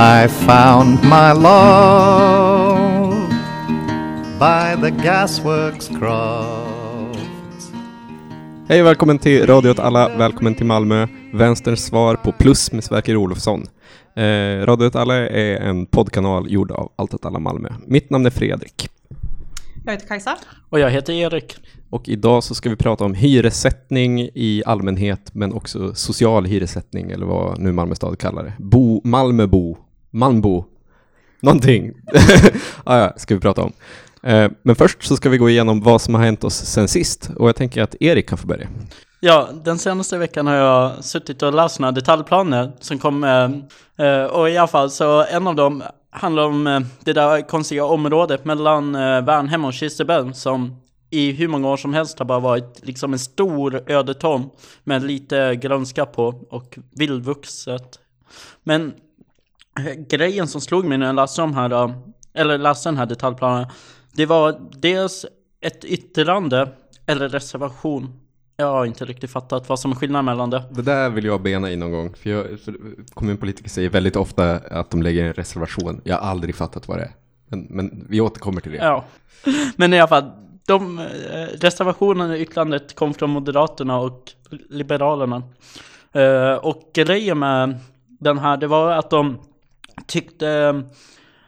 I found my love by the gasworks cross. Hej och välkommen till Radio åt alla, välkommen till Malmö, vänsterns svar på Plus med Sverker Olofsson. Eh, Radio åt alla är en poddkanal gjord av Allt åt alla Malmö. Mitt namn är Fredrik. Jag heter Kajsa. Och jag heter Erik. Och idag så ska vi prata om hyressättning i allmänhet, men också social hyressättning, eller vad nu Malmö stad kallar det. Bo, Malmöbo, Malmbo, någonting. ah, ja, ska vi prata om. Eh, men först så ska vi gå igenom vad som har hänt oss sen sist, och jag tänker att Erik kan få börja. Ja, den senaste veckan har jag suttit och läst några detaljplaner som kom, eh, eh och i alla fall så en av dem handlar om eh, det där konstiga området mellan eh, Värnhem och Kirstebäll som i hur många år som helst har bara varit liksom en stor ödetom med lite grönska på och vildvuxet. Men grejen som slog mig när jag läste de här, eh, eller läste den här detaljplanen, det var dels ett yttrande eller reservation. Jag har inte riktigt fattat vad som är skillnaden mellan det. Det där vill jag bena i någon gång, för, jag, för kommunpolitiker säger väldigt ofta att de lägger en reservation. Jag har aldrig fattat vad det är. Men, men vi återkommer till det. Ja, men i alla fall, de, eh, reservationen i yttrandet kom från Moderaterna och Liberalerna. Eh, och grejen med den här, det var att de tyckte eh,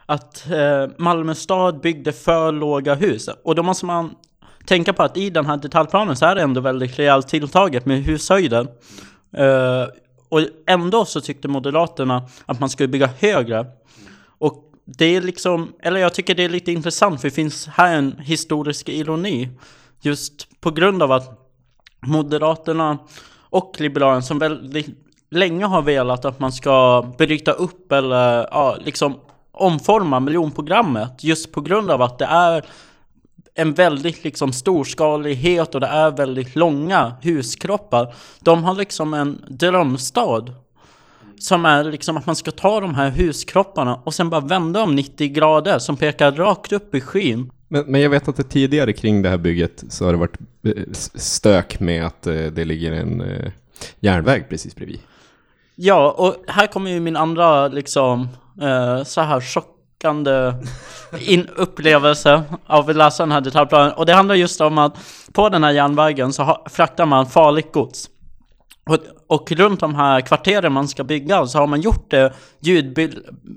att eh, Malmö stad byggde för låga hus. Och då måste man tänka på att i den här detaljplanen så är det ändå väldigt rejält tilltaget med hushöjden. Eh, och ändå så tyckte Moderaterna att man skulle bygga högre. Och det är liksom, eller jag tycker det är lite intressant för det finns här en historisk ironi. Just på grund av att Moderaterna och Liberalerna som väldigt länge har velat att man ska bryta upp eller ja, liksom omforma miljonprogrammet just på grund av att det är en väldigt liksom storskalighet och det är väldigt långa huskroppar. De har liksom en drömstad som är liksom att man ska ta de här huskropparna och sen bara vända dem 90 grader som pekar rakt upp i skyn. Men, men jag vet att det tidigare kring det här bygget så har det varit eh, stök med att eh, det ligger en eh, järnväg precis bredvid. Ja, och här kommer ju min andra liksom så här chockande in upplevelse av att läsa den här detaljplanen. Och det handlar just om att på den här järnvägen så fraktar man farligt gods. Och, och, runt de här kvarteren man ska bygga så har man gjort eh,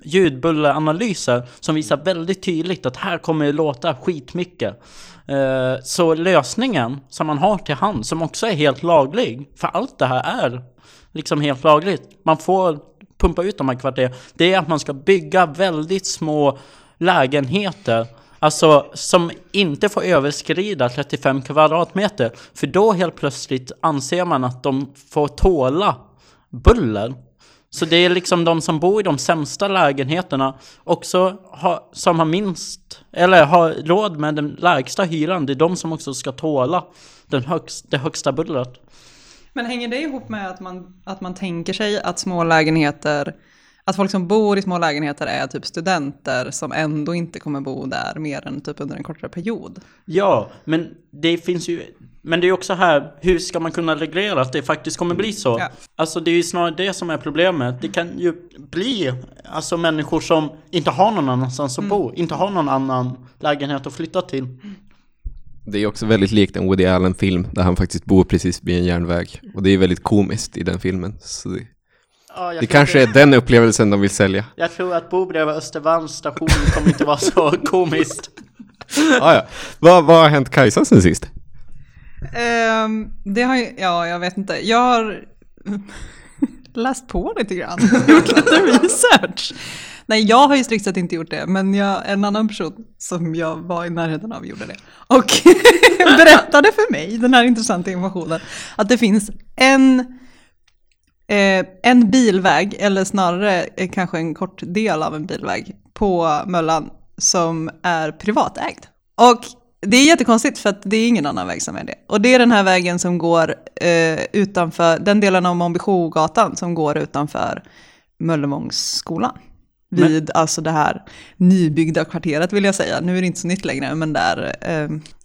ljudbulleranalyser som visar väldigt tydligt att här kommer det låta skitmycket. Eh, så lösningen som man har till hand, som också är helt laglig, för allt det här är liksom helt lagligt. Man får pumpa ut de här kvarteren. Det är att man ska bygga väldigt små lägenheter Alltså som inte får överskrida 35 kvadratmeter. För då helt plötsligt anser man att de får tåla buller. Så det är liksom de som bor i de sämsta lägenheterna också har, som har minst, eller har råd med den lägsta hyran. Det är de som också ska tåla den högst, det högsta bullret. Men hänger det ihop med att man, att man tänker sig att små lägenheter att folk som bor i små lägenheter är typ studenter som ändå inte kommer bo där mer än typ under en kortare period. Ja, men det finns ju men det är också här, hur ska man kunna reglera att det faktiskt kommer bli så? Ja. Alltså det är ju snarare det som är problemet. Det kan ju bli alltså människor som inte har någon annanstans att mm. bo, inte har någon annan lägenhet att flytta till. Det är också väldigt likt en Woody Allen-film där han faktiskt bor precis vid en järnväg. Och det är väldigt komiskt i den filmen. Så det Ja, det kanske det... är den upplevelsen de vill sälja. Jag tror att bo bredvid Östermalms station kommer inte vara så komiskt. ah, ja. vad, vad har hänt Kajsa sen sist? Um, det har ju, ja jag vet inte. Jag har läst på lite grann, gjort lite research. Nej, jag har ju strikt sett inte gjort det, men jag, en annan person som jag var i närheten av gjorde det. Och berättade för mig den här intressanta informationen, att det finns en Eh, en bilväg, eller snarare eh, kanske en kort del av en bilväg på Möllan som är privatägd. Och det är jättekonstigt för att det är ingen annan väg som är det. Och det är den här vägen som går eh, utanför, den delen av Mombichogatan som går utanför Möllevångsskolan. Vid men, alltså det här nybyggda kvarteret vill jag säga. Nu är det inte så nytt längre, men där, eh,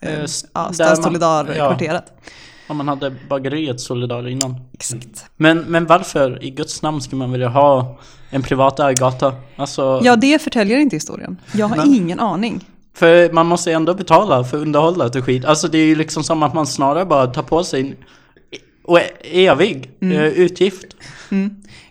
eh, ja, Stad Solidar-kvarteret. Ja. Om man hade bageriet Solidar innan. Exakt. Men, men varför i Guds namn skulle man vilja ha en privatägd gata? Alltså, Ja, det förtäljer inte historien. Jag har Nej. ingen aning. För man måste ändå betala för underhållet och skit. Alltså det är ju liksom som att man snarare bara tar på sig en och evig eh, utgift. Ja,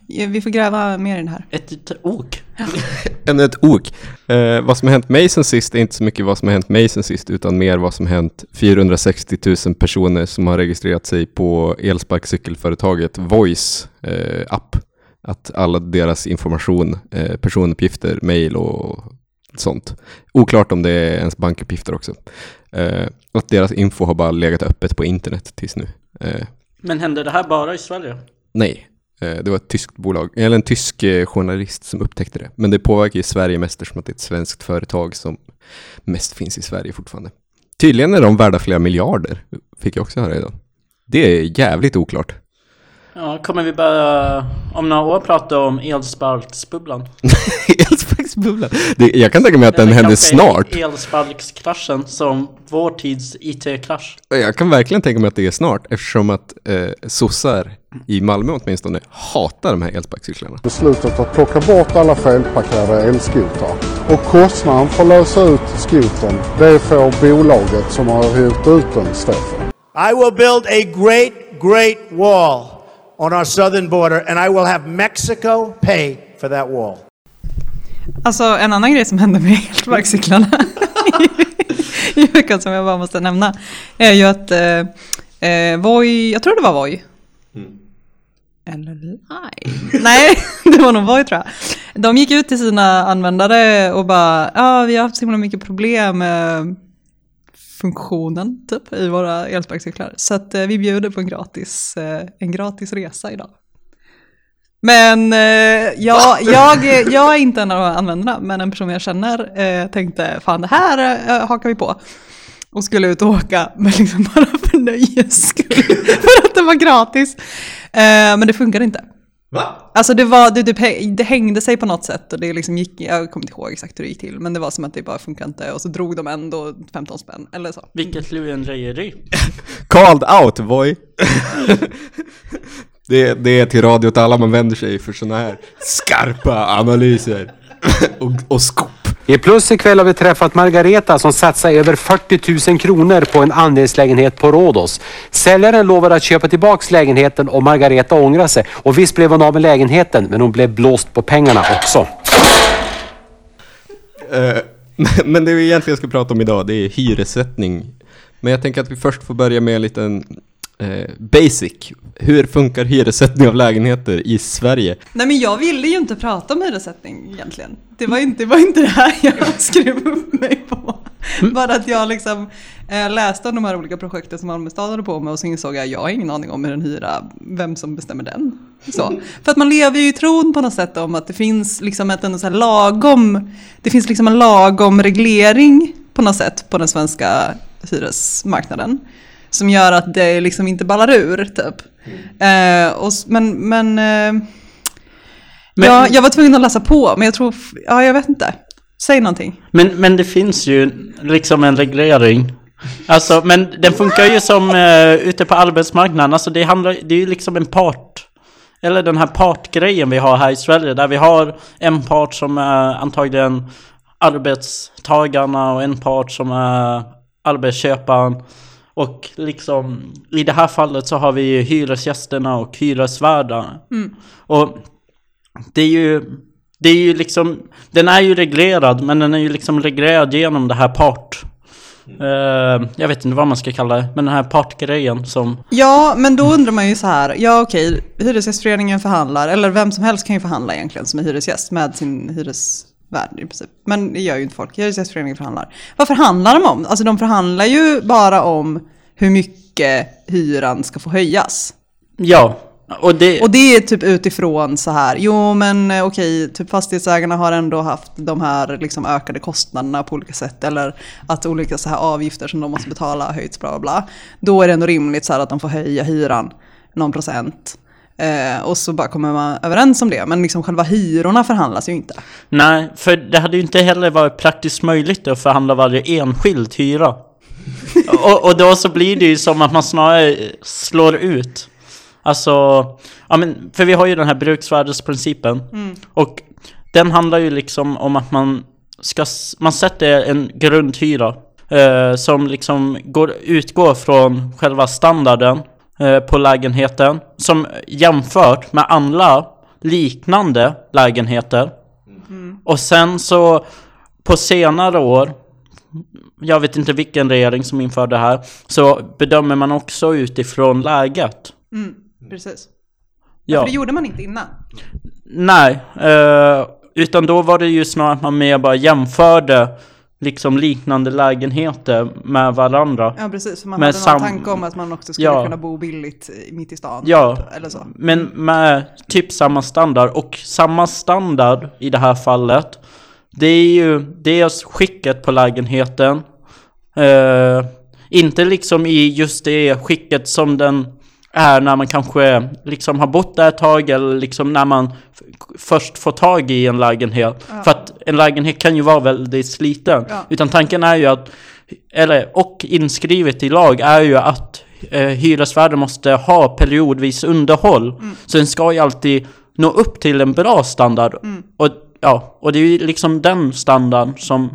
Vi får gräva mer i det här. Ett, ett ok. Ännu ett ok. Eh, vad som har hänt mig sen sist är inte så mycket vad som har hänt mig sen sist, utan mer vad som har hänt 460 000 personer som har registrerat sig på elsparkcykelföretaget Voice eh, app. Att alla deras information, eh, personuppgifter, mail och sånt. Oklart om det är ens bankuppgifter också. Eh, att deras info har bara legat öppet på internet tills nu. Eh, Men hände det här bara i Sverige? Nej, det var ett tyskt bolag, eller en tysk eh, journalist som upptäckte det. Men det påverkar ju Sverige mest eftersom att det är ett svenskt företag som mest finns i Sverige fortfarande. Tydligen är de värda flera miljarder, fick jag också höra idag. Det är jävligt oklart. Ja, kommer vi börja om några år prata om elsparksbubblan? Elsparksbubblan. Det- Jag kan tänka mig att den händer kanske snart. Elsparkskraschen som vår tids IT-krasch. Jag kan verkligen tänka mig att det är snart eftersom att eh, sossar i Malmö åtminstone hatar de här elsparkcyklarna. beslutat att plocka bort alla felparkerade elskotrar. Och kostnaden för att lösa ut skotern, det får bolaget som har hyrt ut den stå för. I will build a great, great wall on our southern border, and I will have Mexico pay for that wall. Alltså en annan grej som hände med elsparkcyklarna i veckan som jag bara måste nämna är ju att eh, eh, Voi, jag tror det var Voi. Eller nej. nej, det var nog Voi tror jag. De gick ut till sina användare och bara, ja vi har haft så himla mycket problem med funktionen typ i våra elsparkcyklar. Så att eh, vi bjuder på en gratis, eh, en gratis resa idag. Men eh, jag, jag, jag är inte en av användarna, men en person jag känner eh, tänkte fan det här eh, hakar vi på. Och skulle ut och åka, men liksom bara för nöjes skull. för att det var gratis. Eh, men det funkade inte. Va? Alltså det, var, det, typ, det hängde sig på något sätt och det liksom gick, jag kommer inte ihåg exakt hur det gick till, men det var som att det bara funkade inte och så drog de ändå 15 spänn eller så. Vilket lurendrejeri. Called out, boy! Det, det är till radio till alla man vänder sig för sådana här skarpa analyser och, och skop. I Plus ikväll har vi träffat Margareta som satsar över 40 000 kronor på en andelslägenhet på Rhodos. Säljaren lovar att köpa tillbaks lägenheten och Margareta ångrar sig. Och visst blev hon av med lägenheten, men hon blev blåst på pengarna också. Eh, men det vi egentligen ska prata om idag, det är hyressättning. Men jag tänker att vi först får börja med en liten eh, basic. Hur funkar hyressättning av lägenheter i Sverige? Nej men jag ville ju inte prata om hyressättning egentligen. Det var inte det, var inte det här jag skrev upp mig på. Bara att jag liksom eh, läste om de här olika projekten som Malmö stad på med och så insåg jag att jag har ingen aning om hur en hyra, vem som bestämmer den. Så. För att man lever ju i tron på något sätt om att det finns liksom ett ändå så lagom, det finns liksom en lagom reglering på något sätt på den svenska hyresmarknaden. Som gör att det liksom inte ballar ur typ. Eh, och, men men eh, Men- ja, jag var tvungen att läsa på, men jag tror, ja jag vet inte. Säg någonting. Men, men det finns ju liksom en reglering. Alltså, men den funkar ju som uh, ute på arbetsmarknaden. Alltså det handlar, det är ju liksom en part. Eller den här partgrejen vi har här i Sverige. Där vi har en part som är antagligen arbetstagarna och en part som är arbetsköparen. Och liksom i det här fallet så har vi hyresgästerna och hyresvärdarna. Och det är ju det är ju liksom Den är ju reglerad men den är ju liksom reglerad genom det här part. Eh, Jag vet inte vad man ska kalla det Men den här partgrejen som Ja, men då undrar man ju så här, ja okej, Hyresgästföreningen förhandlar, eller vem som helst kan ju förhandla egentligen som är hyresgäst med sin hyresvärd i princip. Men det gör ju inte folk, Hyresgästföreningen förhandlar. Vad förhandlar de om? Alltså de förhandlar ju bara om hur mycket hyran ska få höjas. Ja Och det Och det är typ utifrån så här, jo men eh, okej, typ fastighetsägarna har ändå haft de här liksom ökade kostnaderna på olika sätt. Eller att olika så här avgifter som de måste betala har höjts, bla bla bla. Då är det ändå rimligt så här att de får höja hyran någon procent. Eh, och så bara kommer man överens om det. Men liksom själva hyrorna förhandlas ju inte. Nej, för det hade ju inte heller varit praktiskt möjligt att förhandla varje enskild hyra och, och då så blir det ju som att man snarare slår ut. Alltså, ja men, för vi har ju den här bruksvärdesprincipen. Och den handlar ju liksom om att man ska, man sätter en grundhyra. Eh, som liksom går, utgår från själva standarden på lägenheten. Som jämfört med andra liknande lägenheter. Och sen så på senare år jag vet inte vilken regering som införde det här, så bedömer man också utifrån läget. Precis. Ja. För det gjorde man inte innan. Nej, eh, utan då var det ju snarare att man mer bara jämförde liksom liknande lägenheter med varandra. Ja, precis. För man Men hade sam- någon tanke om att man också skulle Ja. kunna bo billigt mitt i stan. Ja. typ, Eller så. Men med typ samma standard och samma standard i det här fallet Det är ju dels skicket på lägenheten eh, Inte liksom i just det skicket som den är när man kanske liksom har bott där ett tag eller liksom när man först får tag i en lägenhet För att en lägenhet kan ju vara väldigt sliten Ja. Utan tanken är ju att eller, och inskrivet i lag är ju att eh, hyresvärden måste ha periodvis underhåll. Så den ska ju alltid nå upp till en bra standard. Och, ja, och det är ju liksom den standard som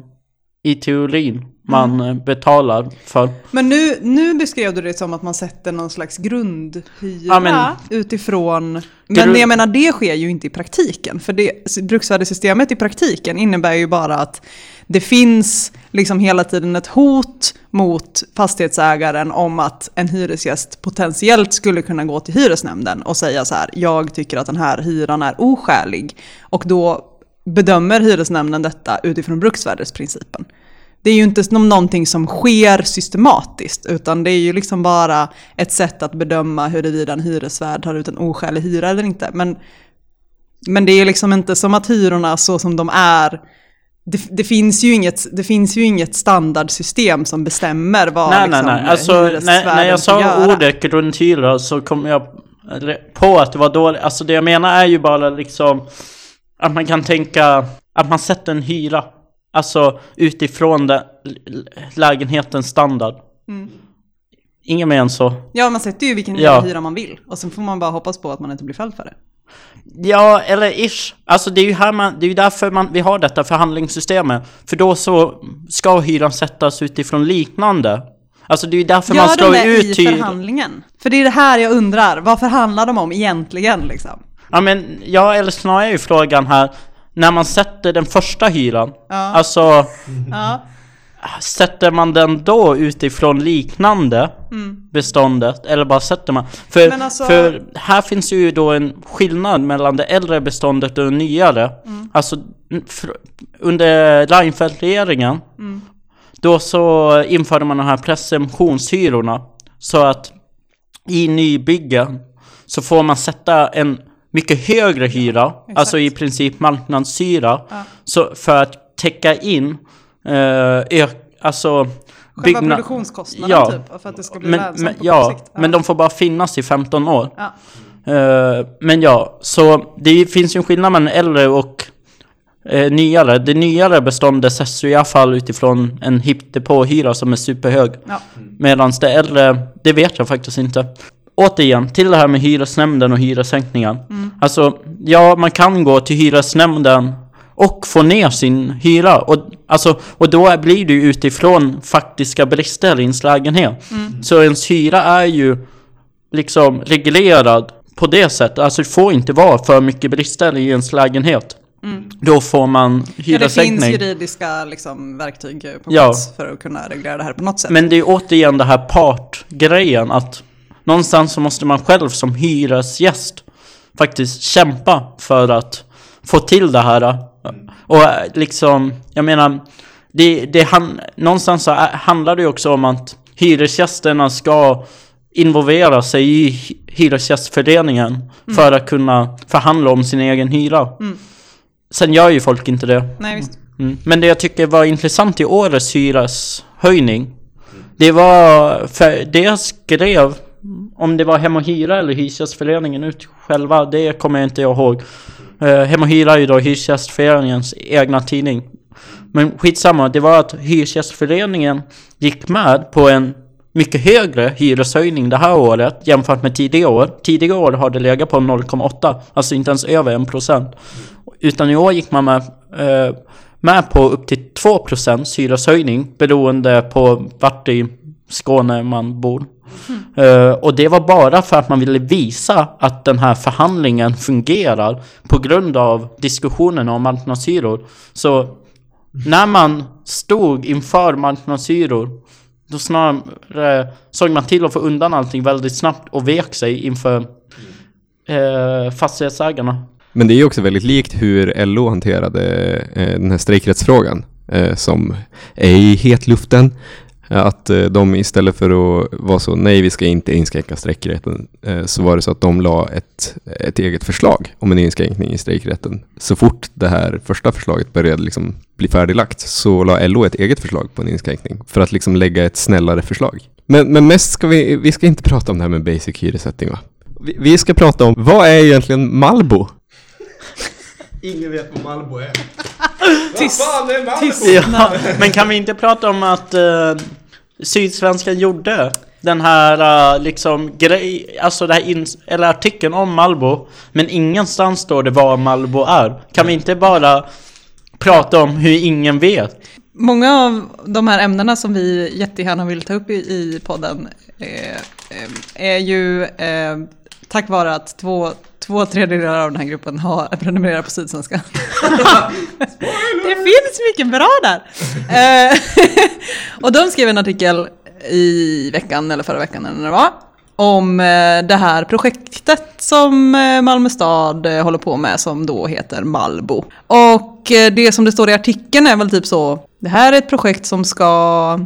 i teorin man eh, betalar för. Men nu, nu beskrev du det som att man sätter någon slags grundhyra Ja, utifrån... Men Grund- jag menar, det sker ju inte i praktiken. För det, bruksvärdessystemet i praktiken innebär ju bara att det finns liksom hela tiden ett hot mot fastighetsägaren om att en hyresgäst potentiellt skulle kunna gå till hyresnämnden och säga så här, jag tycker att den här hyran är oskälig. Och då bedömer hyresnämnden detta utifrån bruksvärdesprincipen. Det är ju inte som någonting som sker systematiskt, utan det är ju liksom bara ett sätt att bedöma huruvida en hyresvärd tar ut en oskälig hyra eller inte. Men, men det är liksom inte som att hyrorna så som de är, det, det, finns, ju inget, det finns ju inget standardsystem som bestämmer vad nej, nej, liksom, nej. Alltså, när, när jag sa ordet grundhyra så kom jag på att det var dåligt. Alltså det jag menar är ju bara liksom att man kan tänka att man sätter en hyra. Alltså utifrån det, lägenhetens standard. Mm. Inget mer än så. Ja, man sätter ju vilken Ja. hyra man vill. Och sen får man bara hoppas på att man inte blir fälld för det. Ja, eller ish. Alltså det är ju här man, det är ju därför man, vi har detta förhandlingssystemet. För då så ska hyran sättas utifrån liknande. Alltså det är ju därför man Gör slår de ut i förhandlingen? För det är det här jag undrar. Vad förhandlar de om egentligen liksom? Ja men, ja eller snarare är ju frågan här När man sätter den första hyran Ja. Alltså Ja. Sätter man den då utifrån liknande beståndet? Eller bara sätter man? För, Mm. Alltså- för här finns ju då en skillnad mellan det äldre beståndet och det nyare Mm. Alltså Under Reinfeldt-regeringen Mm. Då så införde man de här presumtionshyrorna Så att i nybyggen så får man sätta en mycket högre hyra, alltså i princip marknadshyra, så för att täcka in eh, ö, alltså Själva bygna- produktionskostnaden Ja. typ, för att det ska bli men, lönsamt men, på ja, sikt. men de får bara finnas i 15 år. Ja. Eh, men ja, så det finns ju en skillnad mellan äldre och eh, nyare. Det nyare beståndet sätts i alla fall utifrån en hittepåhyra som är superhög. Ja. Medan det äldre, det vet jag faktiskt inte. Återigen, till det här med hyresnämnden och hyressänkningen. Alltså, ja, man kan gå till hyresnämnden och få ner sin hyra. Och, alltså, och då blir det ju utifrån faktiska brister i ens lägenhet. Så ens hyra är ju liksom reglerad på det sättet. Alltså det får inte vara för mycket brister i ens lägenhet. Då får man Ja, det finns hyressänkning. juridiska liksom, verktyg på Ja. plats för att kunna reglera det här på något sätt. Men det är återigen det här partgrejen att någonstans så måste man själv som hyresgäst faktiskt kämpa för att få till det här. Och eh, liksom, jag menar, det, det han, någonstans så är- handlar det ju också om att hyresgästerna ska involvera sig i hy- hyresgästföreningen för att kunna förhandla om sin egen hyra. Sen gör ju folk inte det. Nej. Mm. Men det jag tycker var intressant i årets hyreshöjning Det var, för det jag skrev om det var Hem och Hyra eller Hyresgästföreningen ut själva Det kommer jag inte ihåg eh, Hem och Hyra är ju då Hyresgästföreningens egna tidning Men skitsamma, det var att Hyresgästföreningen gick med på en mycket högre hyreshöjning det här året jämfört med tidigare år. Tidigare år har det legat på 0,8, alltså inte ens över 1%. Utan i år gick man med, eh, med på upp till 2% hyreshöjning beroende på vart i Skåne man bor. Eh, och det var bara för att man ville visa att den här förhandlingen fungerar på grund av diskussionen om marknadshyror. Så när man stod inför marknadshyror då snarare såg man till att få undan allting väldigt snabbt och vek sig inför eh, fastighetsägarna. Men det är ju också väldigt likt hur LO hanterade eh, den här strejkrättsfrågan eh, som är i hetluften. Att eh, de istället för att vara så nej vi ska inte inskränka strejkrätten eh, så var det så att de la ett, ett eget förslag om en inskränkning i strejkrätten. Så fort det här första förslaget började liksom bli färdiglagt så la LO ett eget förslag på en inskränkning för att liksom lägga ett snällare förslag. Men, men mest ska vi, vi ska inte prata om det här med basic hyressättning va? Vi, vi ska prata om vad är egentligen Malbo? Ingen vet vad Malbo är. Tyst, Ja, men kan vi inte prata om att eh, Sydsvenskan gjorde den här äh, liksom grej, alltså det här ins- eller artikeln om Malbo Men ingenstans står det vad Malbo är Kan vi inte bara prata om hur ingen vet? Många av de här ämnena som vi jättegärna vill ta upp i, i podden eh, eh, är ju eh, tack vare att två, två tredjedelar av den här gruppen har prenumererat på Sydsvenskan. det finns mycket bra där! Eh, och de skrev en artikel i veckan, eller förra veckan eller när det var, om eh, det här projektet som eh, Malmö stad håller på med som då heter Malbo. Och det som det står i artikeln är väl typ så, det här är ett projekt som ska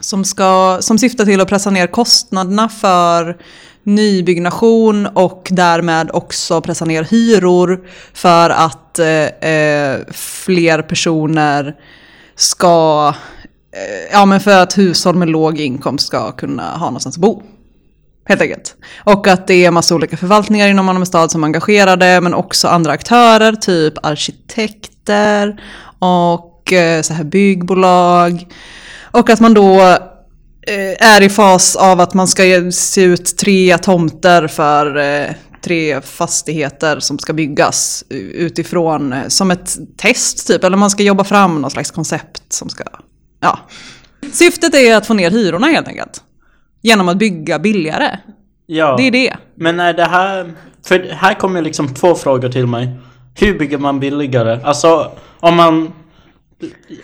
som, ska, som syftar till att pressa ner kostnaderna för nybyggnation och därmed också pressa ner hyror för att eh, eh, fler personer ska, eh, ja men för att hushåll med låg inkomst ska kunna ha någonstans att bo. Helt enkelt. Och att det är massa olika förvaltningar inom Malmö stad som är engagerade, men också andra aktörer, typ arkitekter och eh, så här byggbolag. Och att man då är i fas av att man ska se ut tre tomter för eh, tre fastigheter som ska byggas utifrån eh, som ett test typ. Eller man ska jobba fram någon slags koncept som ska, ja. Syftet är att få ner hyrorna helt enkelt. Genom att bygga billigare. Ja, Det är det. men är det här... För här kommer liksom två frågor till mig Hur bygger man billigare? Alltså om man...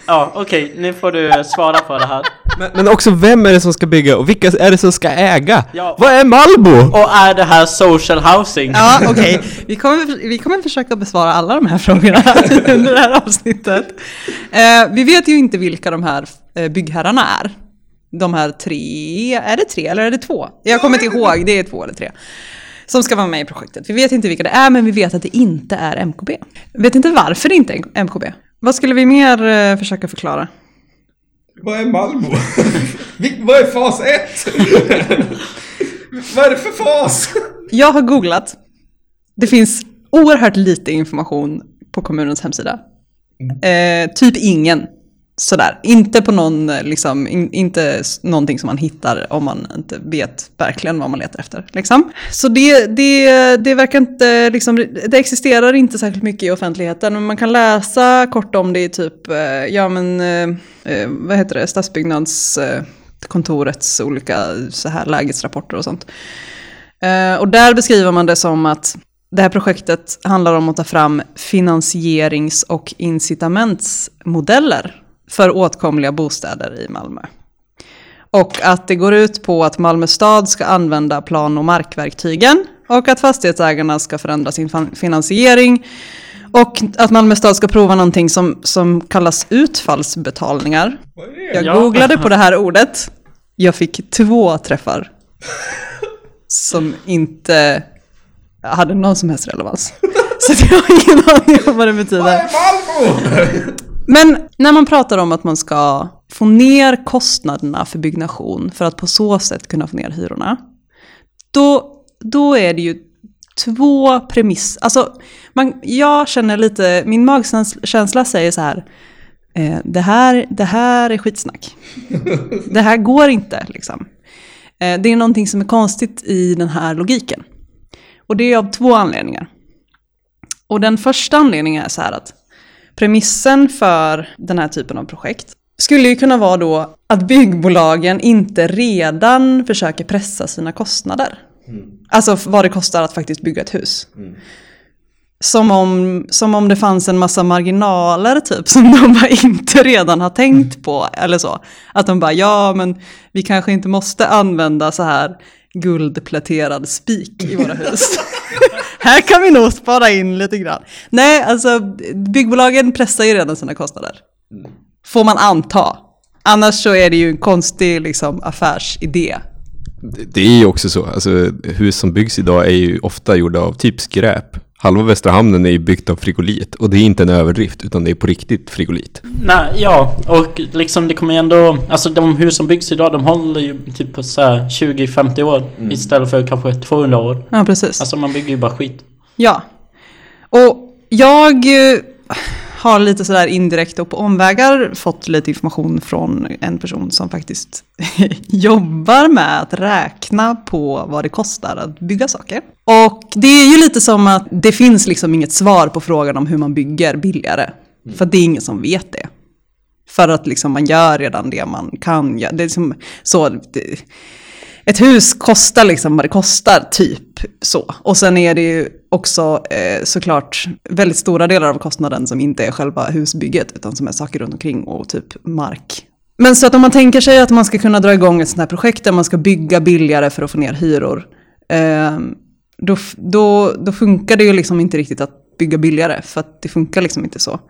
Ja okej, nu får du svara på det här Men, men också vem är det som ska bygga och vilka är det som ska äga? Ja. Vad är Malbo? Och är det här social housing? Ja, okej. Vi, kommer, vi kommer försöka besvara alla de här frågorna under det här avsnittet. Eh, vi vet ju inte vilka de här eh, byggherrarna är. De här tre, är det tre eller är det två? Jag kommer inte ihåg, det är två eller tre. Som ska vara med i projektet. Vi vet inte vilka det är, men vi vet att det inte är MKB. Vi vet inte varför det inte är MKB. Vad skulle vi mer eh, försöka förklara? Vad är Malbo? Vad är fas 1? Vad är det för fas? Jag har googlat. Det finns oerhört lite information på kommunens hemsida. Eh, typ ingen. Sådär. Inte på någon, liksom, in, inte någonting som man hittar om man inte vet verkligen vad man letar efter. Liksom. Så det, det, det verkar inte, liksom, det existerar inte särskilt mycket i offentligheten. Men man kan läsa kort om det i typ, eh, ja men, eh, eh, vad heter det, stadsbyggnadskontorets eh, olika så här lägesrapporter och sånt. Eh, och där beskriver man det som att det här projektet handlar om att ta fram finansierings och incitamentsmodeller för åtkomliga bostäder i Malmö. Och att det går ut på att Malmö stad ska använda plan och markverktygen och att fastighetsägarna ska förändra sin finansiering och att Malmö stad ska prova någonting som, som kallas utfallsbetalningar. Jag Ja. googlade på det här ordet. Jag fick två träffar som inte hade någon som helst relevans. Så jag har ingen aning om vad det betyder. Men när man pratar om att man ska få ner kostnaderna för byggnation för att på så sätt kunna få ner hyrorna. Då, då är det ju två premiss. Alltså, man, jag känner lite, min magkänsla säger så här. eh, det, här, det här är skitsnack. det här går inte liksom. Eh, det är någonting som är konstigt i den här logiken. Och det är av två anledningar. Och den första anledningen är så här att premissen för den här typen av projekt skulle ju kunna vara då att byggbolagen inte redan försöker pressa sina kostnader. Alltså vad det kostar att faktiskt bygga ett hus. Som om, som om det fanns en massa marginaler typ som de bara inte redan har tänkt på. Eller så. Att de bara, ja men vi kanske inte måste använda så här guldpläterad spik i våra hus. här kan vi nog spara in lite grann. Nej, alltså byggbolagen pressar ju redan sina kostnader. Får man anta. Annars så är det ju en konstig liksom, affärsidé. Det- är ju också så, alltså hus som byggs idag är ju ofta gjorda av typ skräp. Halva Västra Hamnen är ju byggt av frigolit och det är inte en överdrift utan det är på riktigt frigolit. Nej, ja, och liksom det kommer ju ändå... Alltså de hus som byggs idag, de håller ju typ på så här 20-50 år istället för kanske 200 år. Ja, precis. Alltså man bygger ju bara skit. Ja. Och jag eh, har lite sådär indirekt och på omvägar fått lite information från en person som faktiskt jobbar med att räkna på vad det kostar att bygga saker. Och det är ju lite som att det finns liksom inget svar på frågan om hur man bygger billigare. För det är ingen som vet det. För att liksom man gör redan det man kan göra. Det är liksom så, det, ett hus kostar liksom vad det kostar, typ så. Och sen är det ju också eh, såklart väldigt stora delar av kostnaden som inte är själva husbygget, utan som är saker runt omkring och typ mark. Men så att om man tänker sig att man ska kunna dra igång ett sånt här projekt där man ska bygga billigare för att få ner hyror, eh, då, då, då funkar det ju liksom inte riktigt att bygga billigare, för att det funkar liksom inte så.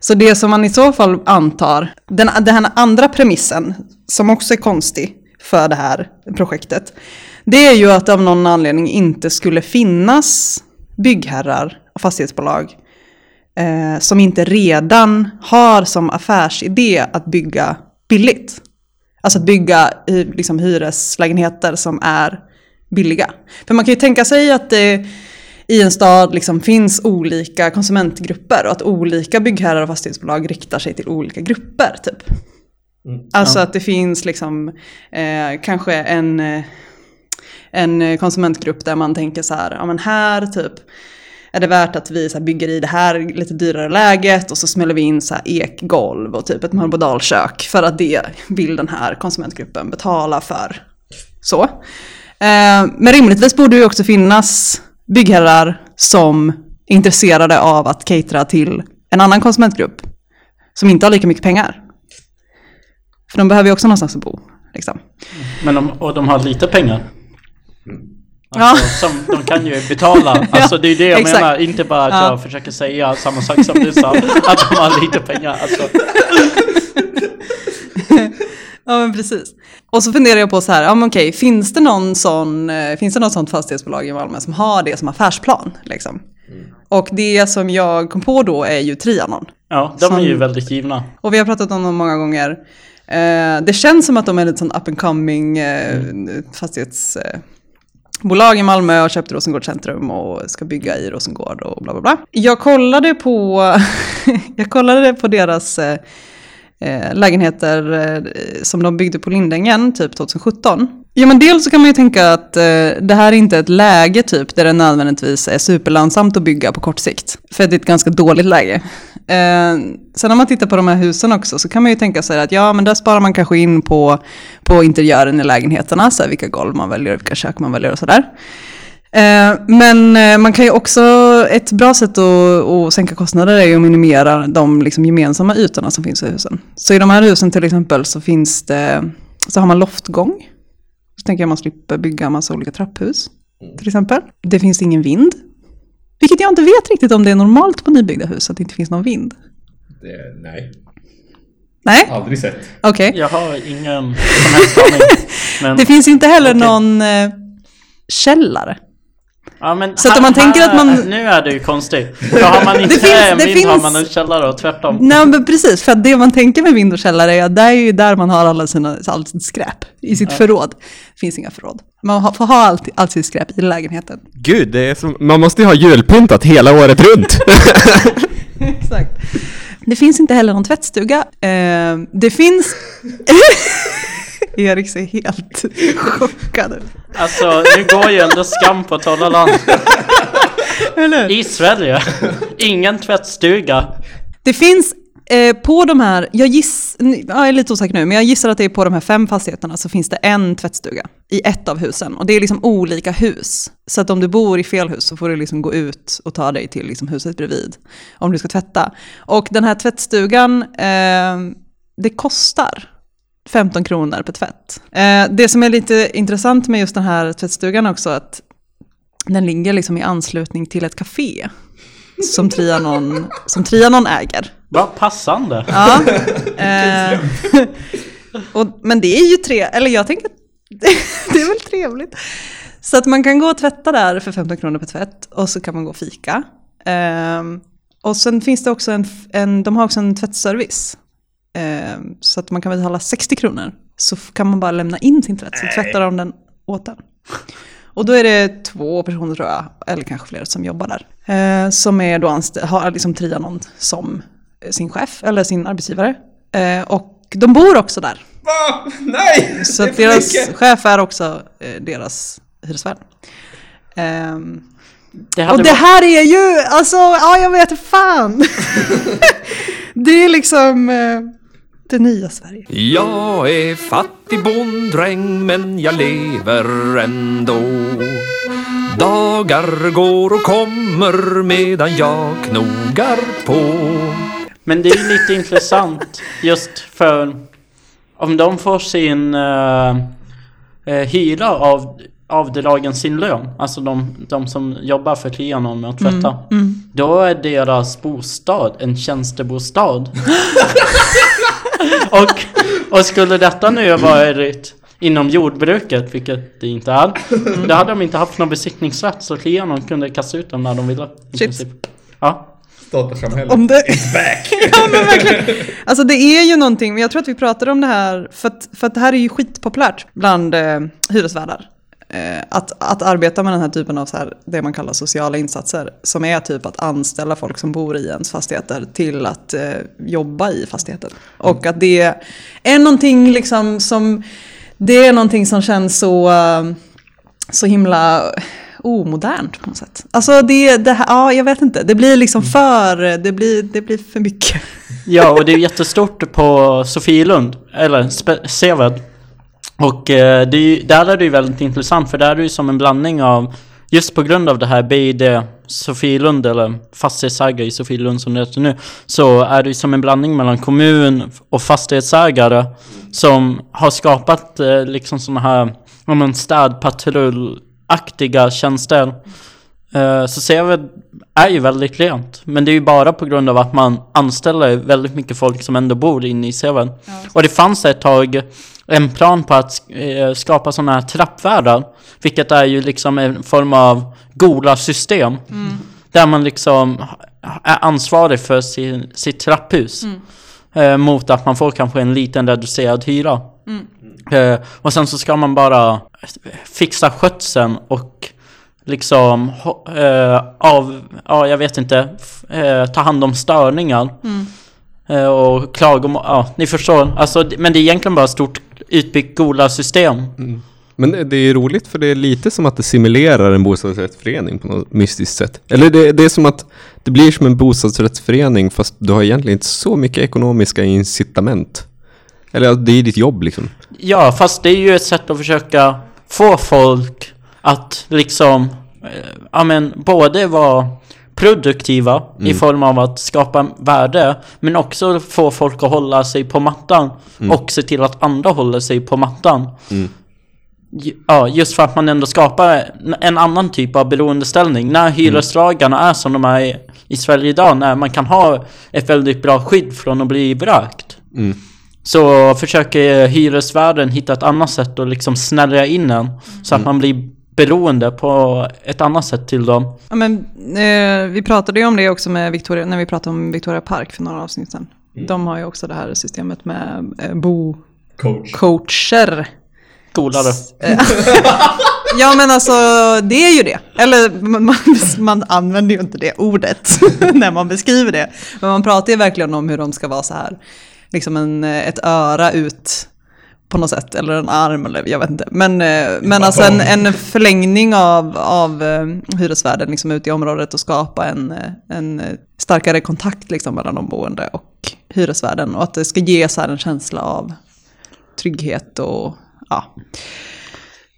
Så det som man i så fall antar, den, den här andra premissen, som också är konstig för det här projektet, det är ju att av någon anledning inte skulle finnas byggherrar och fastighetsbolag eh, som inte redan har som affärsidé att bygga billigt. Alltså att bygga eh, liksom, hyreslägenheter som är billiga. För man kan ju tänka sig att det i en stad liksom finns olika konsumentgrupper och att olika byggherrar och fastighetsbolag riktar sig till olika grupper. Typ. Alltså att det finns liksom eh, kanske en, eh, en eh, konsumentgrupp där man tänker så här, ja men här typ är det värt att vi så här bygger i det här lite dyrare läget och så smäller vi in så här ekgolv och typ ett marbodalkök för att det vill den här konsumentgruppen betala för. Så. Eh, men rimligtvis borde det ju också finnas byggherrar som är intresserade av att catera till en annan konsumentgrupp som inte har lika mycket pengar. För de behöver ju också någonstans att bo. Liksom. Men de, och de har lite pengar. Ja. Alltså, som de kan ju betala. Alltså det är det jag exakt. menar. Inte bara att Ja. jag försöker säga samma sak som du sa. Att de har lite pengar. Alltså, Ja men precis. Och så funderar jag på så här, ja men okej, finns det någon sån, eh, finns det något sånt fastighetsbolag i Malmö som har det som affärsplan? Liksom? Och det som jag kom på då är ju Trianon. ja, de är ju Som- väldigt givna. Och vi har pratat om dem många gånger. Eh, det känns som att de är lite sån up and coming eh, fastighetsbolag i Malmö och köpte Rosengård centrum och ska bygga i Rosengård och bla bla bla. Jag kollade på, jag kollade på deras eh, eh, lägenheter eh, som de byggde på Lindängen typ 2017. Ja men dels så kan man ju tänka att eh, det här är inte ett läge typ där det nödvändigtvis är superlönsamt att bygga på kort sikt. För det är ett ganska dåligt läge. Eh, sen om man tittar på de här husen också så kan man ju tänka sig att ja men där sparar man kanske in på, på interiören i lägenheterna, så här, vilka golv man väljer, vilka kök man väljer och sådär. Eh, Men eh, man kan ju också, ett bra sätt att, att sänka kostnader är ju att minimera de liksom gemensamma ytorna som finns i husen. Så i de här husen till exempel så finns det, så har man loftgång. Så tänker jag man slipper bygga en massa olika trapphus till exempel. Det finns ingen vind. Vilket jag inte vet riktigt om det är normalt på nybyggda hus att det inte finns någon vind. nej, Nej, aldrig sett. okej. Jag har ingen som helst aning. Men, Det finns inte heller Okej. någon eh, källare. Ja, men Så att om man tänker att man- Nu är det ju konstigt. För har man inte Det finns- en det vind har finns- man en källare och tvärtom. Nej men precis, för att det man tänker med vind och källare är att det är ju där man har alla sina, allt sitt skräp i sitt förråd. Det finns inga förråd. Man har- får ha allt, allt sitt skräp i lägenheten. Gud, det är som, man måste ju ha julpyntat hela året runt. Exakt. Det finns inte heller någon tvättstuga. Eh, det finns... Erik ser helt chockad ut. Alltså, nu går ju ändå skam på torra land. Eller? I Sverige. Ingen tvättstuga. Det finns eh, på de här, jag, giss, ja, jag är lite osäker nu, men jag gissar att det är på de här fem fastigheterna så finns det en tvättstuga i ett av husen. Och det är liksom olika hus. Så att om du bor i fel hus så får du liksom gå ut och ta dig till liksom huset bredvid om du ska tvätta. Och den här tvättstugan, eh, det kostar 15 kronor per tvätt. Eh, det som är lite intressant med just den här tvättstugan också att den ligger liksom i anslutning till ett café som Trianon, som Trianon äger. Vad passande. Ja. Eh, och, men det är ju tre, eller jag tänker att det är väl trevligt. Så att man kan gå och tvätta där för 15 kronor per tvätt och så kan man gå och fika. Ehm, och sen finns det också en, en de har också en tvättservice. Ehm, så att man kan betala 60 kronor. Så kan man bara lämna in sin tvätt så tvättar de den åt en. Och då är det två personer tror jag, eller kanske fler som jobbar där. Eh, som är då har liksom Trianon som sin chef, eller sin arbetsgivare. Eh, och de bor också där. Va? Nej! Så att deras chef är också eh, deras hyresvärd. Ehm, Det och det varit- här är ju, alltså, ja jag vet fan. det är liksom eh, det nya Sverige. Jag är fattig bonddräng men jag lever ändå Dagar går och kommer medan jag knogar på Men det är lite intressant just för om de får sin uh, hyra av avdragen sin lön, alltså de, de som jobbar för Trianon med att tvätta. Då är deras bostad en tjänstebostad. och, och skulle detta nu ha varit inom jordbruket, vilket det inte är, då hade de inte haft någon besittningsrätt så Trianon kunde kasta ut dem när de ville. Shit. Ja. Datasamhället. Om det... ja men verkligen. Alltså det är ju någonting, men jag tror att vi pratade om det här, för att, för att det här är ju skitpopulärt bland eh, hyresvärdar. Eh, att, att arbeta med den här typen av så här, det man kallar sociala insatser, som är typ att anställa folk som bor i ens fastigheter till att eh, jobba i fastigheten. Och att det är någonting liksom som, det är någonting som känns så, eh, så himla omodernt på något sätt. Alltså det, det här, ja jag vet inte, det blir liksom för, det blir, det blir för mycket. Ja, och det är jättestort på Sofielund, eller Seved. Och eh, det är där är det ju väldigt intressant, för där är det ju som en blandning av, just på grund av det här BID Sofielund, eller fastighetsägare i Sofielund som det heter nu, så är det ju som en blandning mellan kommun och fastighetsägare som har skapat eh, liksom sådana här, om städpatrullaktiga tjänster. Eh, Så Seved är ju väldigt rent. Men det är ju bara på grund av att man anställer väldigt mycket folk som ändå bor inne i Seved. Och det fanns ett tag en plan på att eh, skapa sådana här trappvärdar. Vilket är ju liksom en form av Gola-system. Där man liksom är ansvarig för sin, sitt trapphus. Eh, mot att man får kanske en liten reducerad hyra. Eh, och sen så ska man bara fixa skötseln och liksom eh, av, ja jag vet inte, eh, ta hand om störningar. Eh, och klagomål, ja ni förstår. Alltså, men det är egentligen bara ett stort utbyggt Gola-system. Men det- är roligt för det är lite som att det simulerar en bostadsrättsförening på något mystiskt sätt. Eller det, det är som att det blir som en bostadsrättsförening fast du har egentligen inte så mycket ekonomiska incitament. Eller det är ditt jobb liksom. Ja, fast det är ju ett sätt att försöka få folk att liksom, eh, ja men både vara produktiva i form av att skapa värde, men också få folk att hålla sig på mattan och se till att andra håller sig på mattan. Ju- Ja, just för att man ändå skapar en- annan typ av beroendeställning. När hyreslagarna är som de är i- i Sverige idag, när man kan ha ett väldigt bra skydd från att bli vräkt. Så försöker hyresvärden hitta ett annat sätt att liksom snärja in en. Så att man blir beroende på ett annat sätt till dem. Ja, men, eh, vi pratade ju om det också med Victoria, när vi pratade om Victoria Park för några avsnitt sedan. De har ju också det här systemet med eh, bo-coacher. Coolare. Ja men alltså det är ju det. Eller man, man använder ju inte det ordet när man beskriver det. Men man pratar ju verkligen om hur de ska vara så här. Liksom en, ett öra ut på något sätt. Eller en arm eller jag vet inte. Men, eh, men alltså en, en förlängning av, av eh, hyresvärden liksom ut i området och skapa en, eh, en starkare kontakt liksom mellan de boende och hyresvärden. Och att det ska ge så här en känsla av trygghet och ja.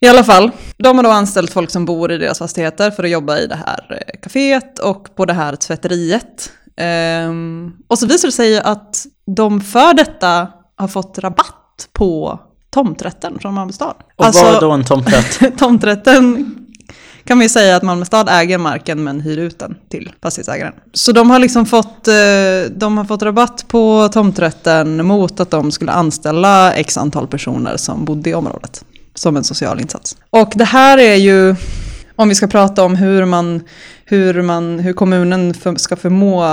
I alla fall, de har då anställt folk som bor i deras fastigheter för att jobba i det här kaféet och på det här tvätteriet. Ehm, och så visar det sig att de för detta har fått rabatt på tomträtten från Malmö stad. Och vad är då en tomträtt? tomträtten kan ju säga att Malmö stad äger marken men hyr ut den till fastighetsägaren. Så de har liksom fått, eh, de har fått rabatt på tomträtten mot att de skulle anställa x antal personer som bodde i området som en social insats. Och det här är ju, om vi ska prata om hur man, hur man, hur kommunen för, ska förmå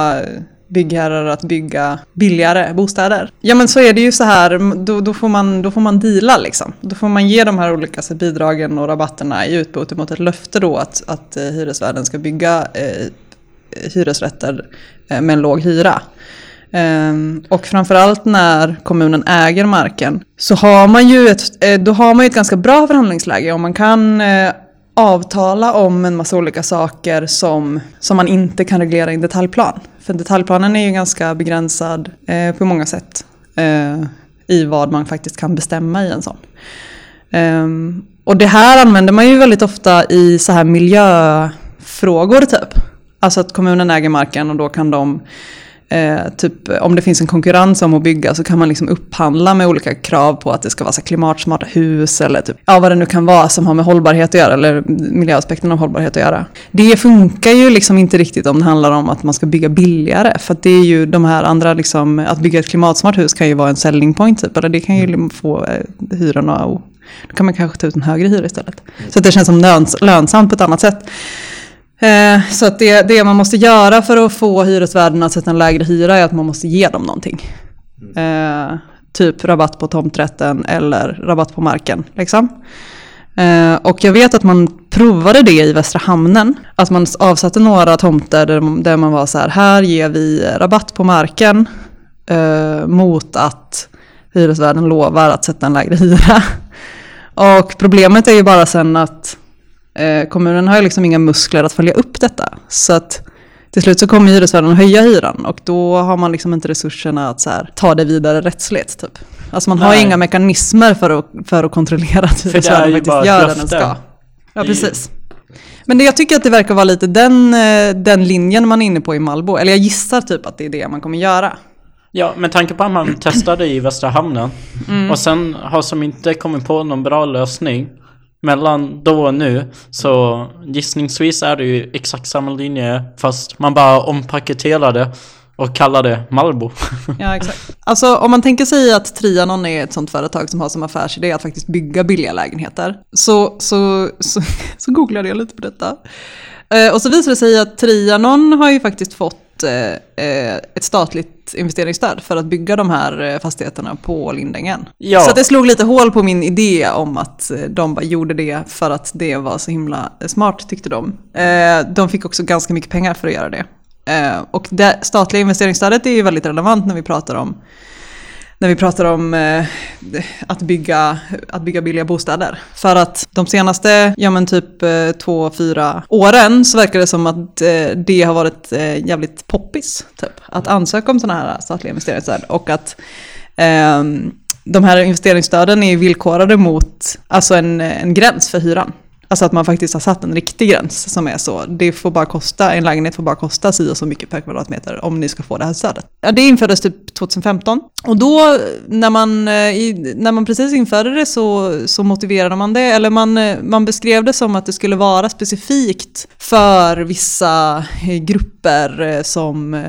byggherrar att bygga billigare bostäder. Ja men så är det ju så här, då, då, får, man, då får man deala liksom. Då får man ge de här olika så, bidragen och rabatterna i utbyte mot ett löfte då att, att eh, hyresvärden ska bygga eh, hyresrätter eh, med en låg hyra. Ehm, och framförallt när kommunen äger marken så har man ju ett, eh, då har man ju ett ganska bra förhandlingsläge om man kan eh, avtala om en massa olika saker som, som man inte kan reglera i en detaljplan. För detaljplanen är ju ganska begränsad eh, på många sätt eh, i vad man faktiskt kan bestämma i en sån. Um, och det här använder man ju väldigt ofta i så här miljöfrågor typ. Alltså att kommunen äger marken och då kan de Eh, typ om det finns en konkurrens om att bygga så kan man liksom upphandla med olika krav på att det ska vara så klimatsmarta hus eller typ, ja, vad det nu kan vara som har med hållbarhet att göra eller miljöaspekten av hållbarhet att göra. Det funkar ju liksom inte riktigt om det handlar om att man ska bygga billigare för att det är ju de här andra liksom, att bygga ett klimatsmart hus kan ju vara en selling point typ, eller det kan ju liksom få eh, hyrorna och då kan man kanske ta ut en högre hyra istället. Så att det känns som löns lönsamt på ett annat sätt. Eh, så att det, det man måste göra för att få hyresvärden att sätta en lägre hyra är att man måste ge dem någonting. Eh, typ rabatt på tomträtten eller rabatt på marken. Liksom. Eh, och jag vet att man provade det i Västra Hamnen. Att man avsatte några tomter där, där man var så här, här ger vi rabatt på marken eh, mot att hyresvärden lovar att sätta en lägre hyra. Och problemet är ju bara sen att Eh, kommunen har ju liksom inga muskler att följa upp detta. Så att till slut så kommer hyresvärden höja hyran och då har man liksom inte resurserna att här, ta det vidare rättsligt. Typ. Alltså man Nej. har inga mekanismer för att, för att kontrollera att hyresvärden faktiskt gör det den ska. Ja, precis. Men det, jag tycker att det verkar vara lite den, eh, den linjen man är inne på i Malbo. Eller jag gissar typ att det är det man kommer göra. Ja, med tanke på att man testade i Västra Hamnen mm. och sen har som inte kommit på någon bra lösning mellan då och nu så gissningsvis är det ju exakt samma linje fast man bara ompaketerar det och kallar det Malbo. Ja, exakt. Alltså om man tänker sig att Trianon är ett sånt företag som har som affärsidé att faktiskt bygga billiga lägenheter så, så, så, så googlade jag lite på detta. Eh, och så visade det sig att Trianon har ju faktiskt fått ett statligt investeringsstöd för att bygga de här eh, fastigheterna på Lindängen. Ja. Så det slog lite hål på min idé om att de bara gjorde det för att det var så himla smart tyckte de. De fick också ganska mycket pengar för att göra det. Och det statliga investeringsstödet är ju väldigt relevant när vi pratar om när vi pratar om eh, att, bygga, att bygga billiga bostäder. För att de senaste, ja men typ eh, två, fyra åren så verkar det som att eh, det har varit eh, jävligt poppis. Typ. Att ansöka om sådana här statliga investeringsstöd och att ehm, de här investeringsstöden är villkorade mot alltså en, en gräns för hyran. Alltså att man faktiskt har satt en riktig gräns som är så. Det får bara kosta, en lägenhet får bara kosta si och så mycket per kvadratmeter om ni ska få det här stödet. Ja, det infördes typ 2015. Och då när man, eh, när man precis införde det så, så motiverade man det, eller man, eh, man beskrev det som att det skulle vara specifikt för vissa eh, grupper som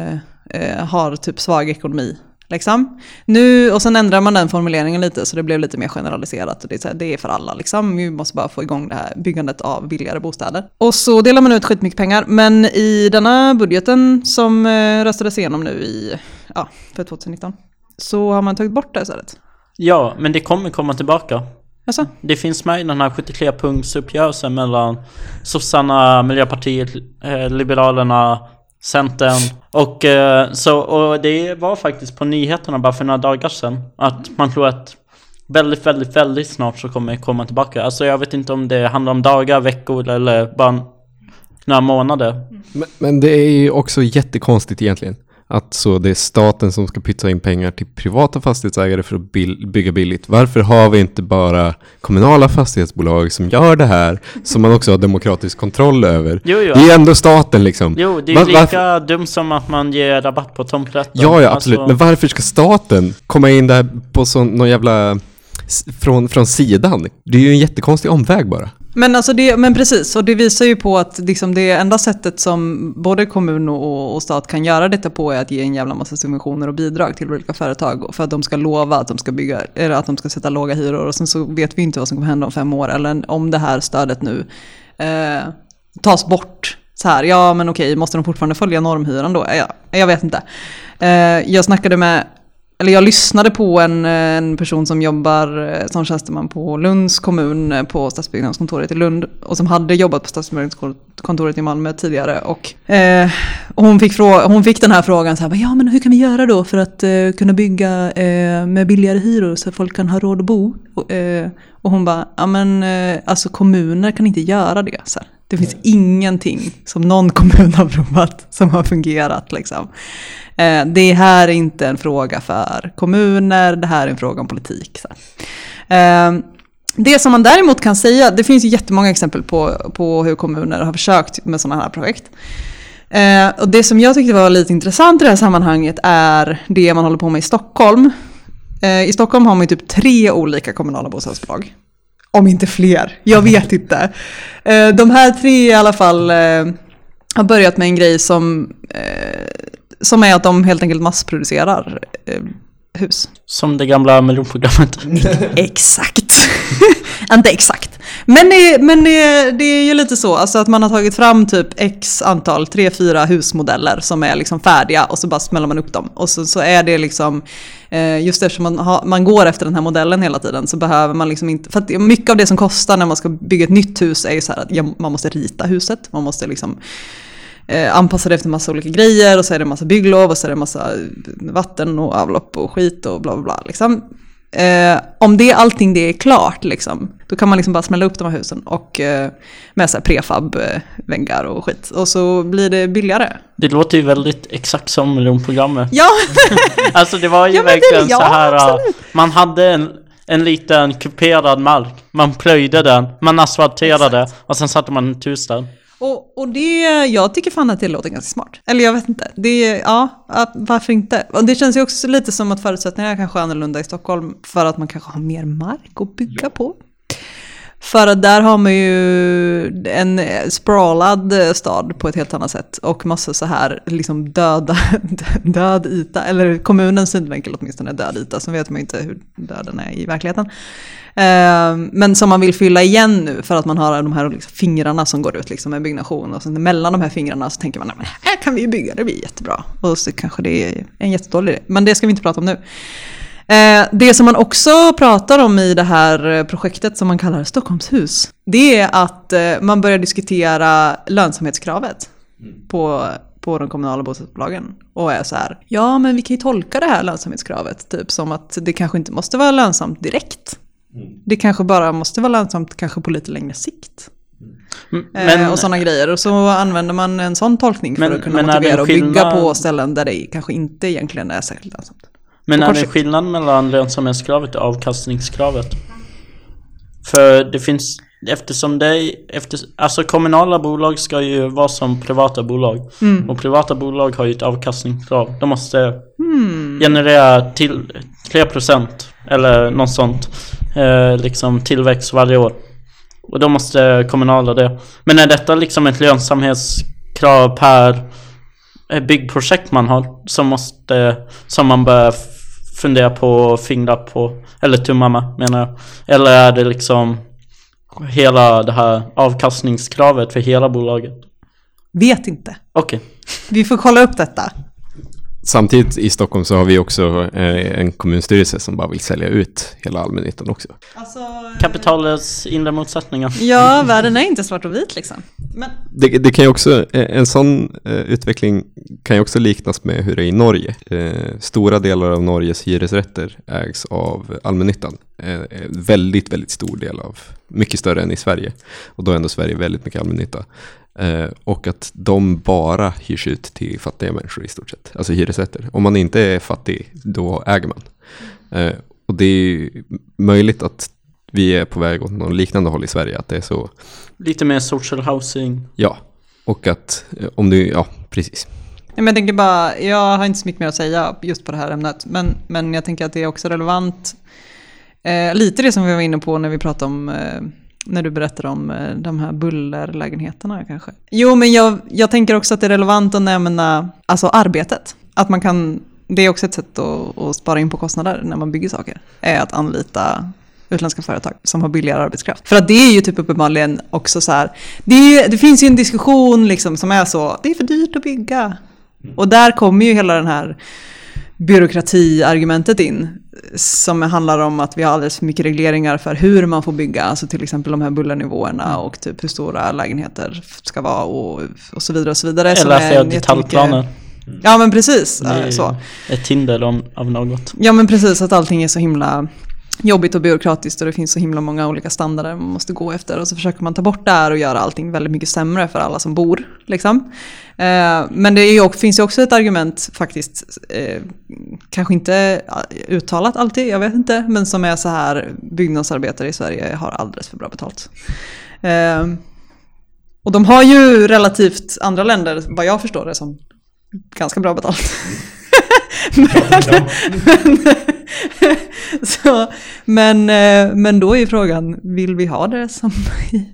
har typ svag ekonomi Liksom. Nu, och sen ändrar man den formuleringen lite så det blev lite mer generaliserat. Och det, är här, det är för alla, liksom. vi måste bara få igång det här byggandet av billigare bostäder. Och så delar man ut skitmycket pengar, men i denna budgeten som eh, röstades igenom nu i, ja, för 2019, så har man tagit bort det istället. Ja, men det kommer komma tillbaka. Alltså? Det finns med i den här 73-punktsuppgörelsen mellan sossarna, Miljöpartiet, eh, Liberalerna, Centern och, eh, så, och det var faktiskt på nyheterna bara för några dagar sedan att man tror att väldigt, väldigt, väldigt snart så kommer det komma tillbaka. Alltså jag vet inte om det handlar om dagar, veckor eller bara några månader. Men, men det är ju också jättekonstigt egentligen. Att så det är staten som ska pytsa in pengar till privata fastighetsägare för att bygga billigt. Varför har vi inte bara kommunala fastighetsbolag som gör det här, som man också har demokratisk kontroll över? Jo, jo. Det är ändå staten liksom. Jo, det är Va- ju lika varför- dumt som att man ger rabatt på tomträtten. Ja, ja, absolut. Alltså- Men varför ska staten komma in där på sån, någon jävla... Från, från sidan? Det är ju en jättekonstig omväg bara. Men, alltså det, men precis, och det visar ju på att liksom det enda sättet som både kommun och, och stat kan göra detta på är att ge en jävla massa subventioner och bidrag till olika företag för att de ska lova att de ska, bygga, eller att de ska sätta låga hyror och sen så vet vi inte vad som kommer hända om fem år eller om det här stödet nu eh, tas bort. Så här, ja men okej, måste de fortfarande följa normhyran då? Ja, jag vet inte. Eh, jag snackade med eller jag lyssnade på en, en person som jobbar eh, som tjänsteman på Lunds kommun eh, på stadsbyggnadskontoret i Lund och som hade jobbat på stadsbyggnadskontoret i Malmö tidigare. Och, eh, och hon, fick hon fick den här frågan så här, ja men hur kan vi göra då för att eh, kunna bygga eh, med billigare hyror så att folk kan ha råd att bo? Och, eh, och hon bara, ja men eh, alltså kommuner kan inte göra det. Så här. Det finns ingenting som någon kommun har provat som har fungerat. Liksom. Eh, det här är inte en fråga för kommuner, det här är en fråga om politik. Så. Eh, det som man däremot kan säga, det finns ju jättemånga exempel på, på hur kommuner har försökt med sådana här projekt. Eh, och det som jag tyckte var lite intressant i det här sammanhanget är det man håller på med i Stockholm. Eh, I Stockholm har man ju typ tre olika kommunala bostadsbolag. Om inte fler, jag vet inte. De här tre i alla fall har börjat med en grej som, som är att de helt enkelt massproducerar eh, hus. Som det gamla miljonprogrammet. Exakt. inte exakt. Men, det, men det, det är ju lite så, alltså att man har tagit fram typ x antal, tre, fyra husmodeller som är liksom färdiga och så bara smäller man upp dem. Och så, så är det liksom, eh, just eftersom man, har, man går efter den här modellen hela tiden så behöver man liksom inte, för att mycket av det som kostar när man ska bygga ett nytt hus är ju så här att man måste rita huset, man måste liksom eh, anpassa det efter massa olika grejer och så är det massa bygglov och så är det massa vatten och avlopp och skit och bla bla bla. Liksom. Eh, om det allting det är klart, liksom, då kan man liksom bara smälla upp de här husen och eh, med så prefab-väggar och skit. Och så blir det billigare. Det låter ju väldigt exakt som miljonprogrammet. Ja, Alltså det var ju Ja, men det- verkligen ja, så här. absolut. Man hade en, en liten kuperad mark. Man plöjde den, man asfalterade och sen satte man ett hus där. Och, och det, jag tycker fan att det låter ganska smart. Eller jag vet inte, det, ja, varför inte? Och det känns ju också lite som att förutsättningarna kanske är annorlunda i Stockholm för att man kanske har mer mark att bygga på. För att där har man ju en sprawlad stad på ett helt annat sätt och massa så här liksom döda, död yta, eller kommunens synvinkel åtminstone död yta, så vet man ju inte hur död den är i verkligheten. Eh, Men som man vill fylla igen nu för att man har de här liksom fingrarna som går ut liksom med byggnation och sen mellan de här fingrarna så tänker man "Nej, men här kan vi ju bygga, det blir jättebra. Och så kanske det är en jättedålig idé, men det ska vi inte prata om nu. Eh, Det som man också pratar om i det här projektet som man kallar Stockholmshus, det är att eh, man börjar diskutera lönsamhetskravet på, på de kommunala bostadsbolagen. Och är så här, ja men vi kan ju tolka det här lönsamhetskravet typ som att det kanske inte måste vara lönsamt direkt. Det kanske bara måste vara lönsamt kanske på lite längre sikt. M- Eh, Men, och sådana grejer. Och så använder man en sån tolkning för Men- att kunna motivera och bygga skillnad- på ställen där det kanske inte egentligen är särskilt lönsamt. men på är det skillnad mellan lönsamhetskravet och avkastningskravet? För det finns, eftersom det, efter, alltså kommunala bolag ska ju vara som privata bolag. Mm. Och privata bolag har ju ett avkastningskrav. De måste Hmm. generera till 3% eller något sånt. Eh, liksom tillväxt varje år. Och då måste kommunala det. Men är detta liksom ett lönsamhetskrav per eh, byggprojekt man har som måste, som man bör fundera på och fingra på, eller tumma med menar jag. Eller är det liksom hela det här avkastningskravet för hela bolaget? Vet inte. Okej. Vi får kolla upp detta. Samtidigt i Stockholm så har vi också eh, en kommunstyrelse som bara vill sälja ut hela allmännyttan också. Alltså, Kapitalets inre motsättningar. ja, världen är inte svart och vit liksom. Men Det, det kan ju också, eh, en sån eh, utveckling kan ju också liknas med hur det är i Norge. Eh, stora delar av Norges hyresrätter ägs av allmännyttan. Eh, eh, väldigt, väldigt stor del av, mycket större än i Sverige. Och då är ändå Sverige väldigt mycket allmännytta. Eh, och att de bara hyrs ut till fattiga människor i stort sett. Alltså hyresrätter. Om man inte är fattig, då äger man. Eh, och det är ju möjligt att vi är på väg åt någon liknande håll i Sverige. Att det är så Lite mer social housing. Ja, och att eh, om du, ja precis. Men jag tänker bara, jag har inte så mycket mer att säga just på det här ämnet, men, men jag tänker att det är också relevant. Eh, lite det som vi var inne på när vi pratade om, eh, när du berättade om eh, de här bullerlägenheterna kanske. Jo, men jag, jag tänker också att det är relevant att nämna alltså arbetet. Att man kan, det är också ett sätt att, att spara in på kostnader när man bygger saker, är att anlita utländska företag som har billigare arbetskraft. För att det är ju typ uppenbarligen också så här, det, är, det finns ju en diskussion liksom som är så, det är för dyrt att bygga. Och där kommer ju hela den här byråkratiargumentet in. Som handlar om att vi har alldeles för mycket regleringar för hur man får bygga. Alltså till exempel de här bullernivåerna och typ hur stora lägenheter ska vara och, och så vidare. Och så vidare Eller för jättemycket- detaljplaner. Ja men precis. Det är eh, Så. ett hinder av något. Ja men precis, att allting är så himla jobbigt och byråkratiskt och det finns så himla många olika standarder man måste gå efter. Och så försöker man ta bort det här och göra allting väldigt mycket sämre för alla som bor. Liksom. Eh, men det är ju, finns ju också ett argument faktiskt, eh, kanske inte uttalat alltid, jag vet inte, men som är så här, byggnadsarbetare i Sverige har alldeles för bra betalt. Eh, och de har ju relativt andra länder, vad jag förstår det som, ganska bra betalt. men, men, så, men, men då är ju frågan, vill vi ha det som i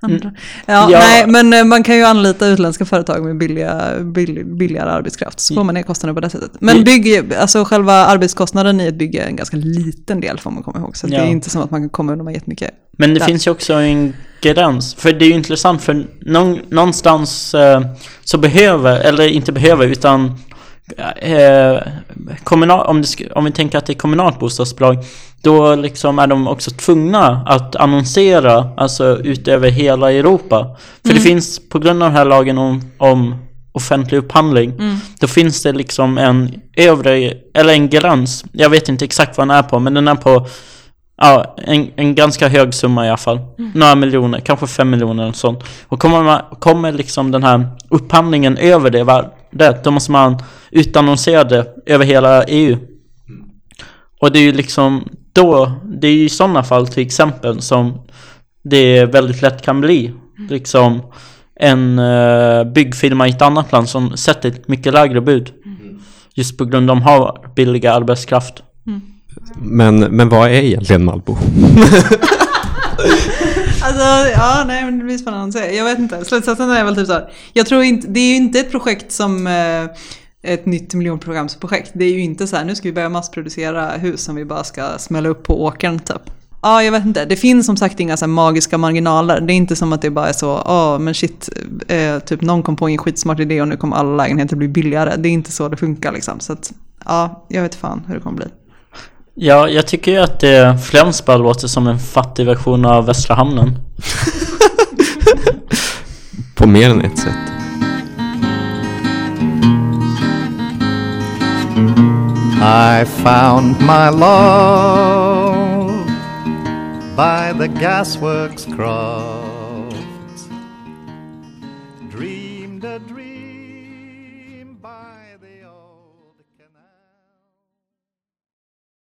andra? Ja, Ja. Nej, men eh, man kan ju anlita utländska företag med billiga, bill, billigare arbetskraft, så får man ner kostnader på det sättet. Men bygg, alltså själva arbetskostnaden i ett bygge är en ganska liten del får man komma ihåg. Så det Ja. är inte som att man kan komma undan med jättemycket. Men det där. finns ju också en gräns. För det är ju intressant för någon, någonstans eh, så behöver, eller inte behöver, utan eh, kommunal, om, det, om vi tänker att det är kommunalt bostadsbolag då liksom är de också tvungna att annonsera alltså ut över hela Europa. För det finns på grund av den här lagen om, om offentlig upphandling då finns det liksom en övre, eller en gräns. Jag vet inte exakt vad den är på men den är på Ja, en, en ganska hög summa i alla fall. Några miljoner, kanske fem miljoner eller sånt. Och kommer, man, kommer liksom den här upphandlingen över det värdet, då måste man utannonsera det över hela EU. Och det är ju liksom då, det är ju i sådana fall till exempel som det väldigt lätt kan bli. Liksom en uh, byggfirma i ett annat land som sätter ett mycket lägre bud. Just på grund av att de har billiga arbetskraft. Men, men vad är egentligen Malbo? Alltså, ja, nej, men det blir spännande att se. Jag vet inte. Slutsatsen är väl typ så här. Jag tror inte, det är ju inte ett projekt som eh, ett nytt miljonprogramsprojekt. Det är ju inte så här, nu ska vi börja massproducera hus som vi bara ska smälla upp på åkern typ. Ja, jag vet inte. Det finns som sagt inga så här magiska marginaler. Det är inte som att det bara är så, ja men shit, eh, typ någon kom på en skitsmart idé och nu kommer alla lägenheter bli billigare. Det är inte så det funkar liksom. Så att, ja, jag vet fan hur det kommer bli. Ja, jag tycker ju att det främst bara låter som en fattig version av Västra Hamnen. På mer än ett sätt. I found my love by the gasworks cross.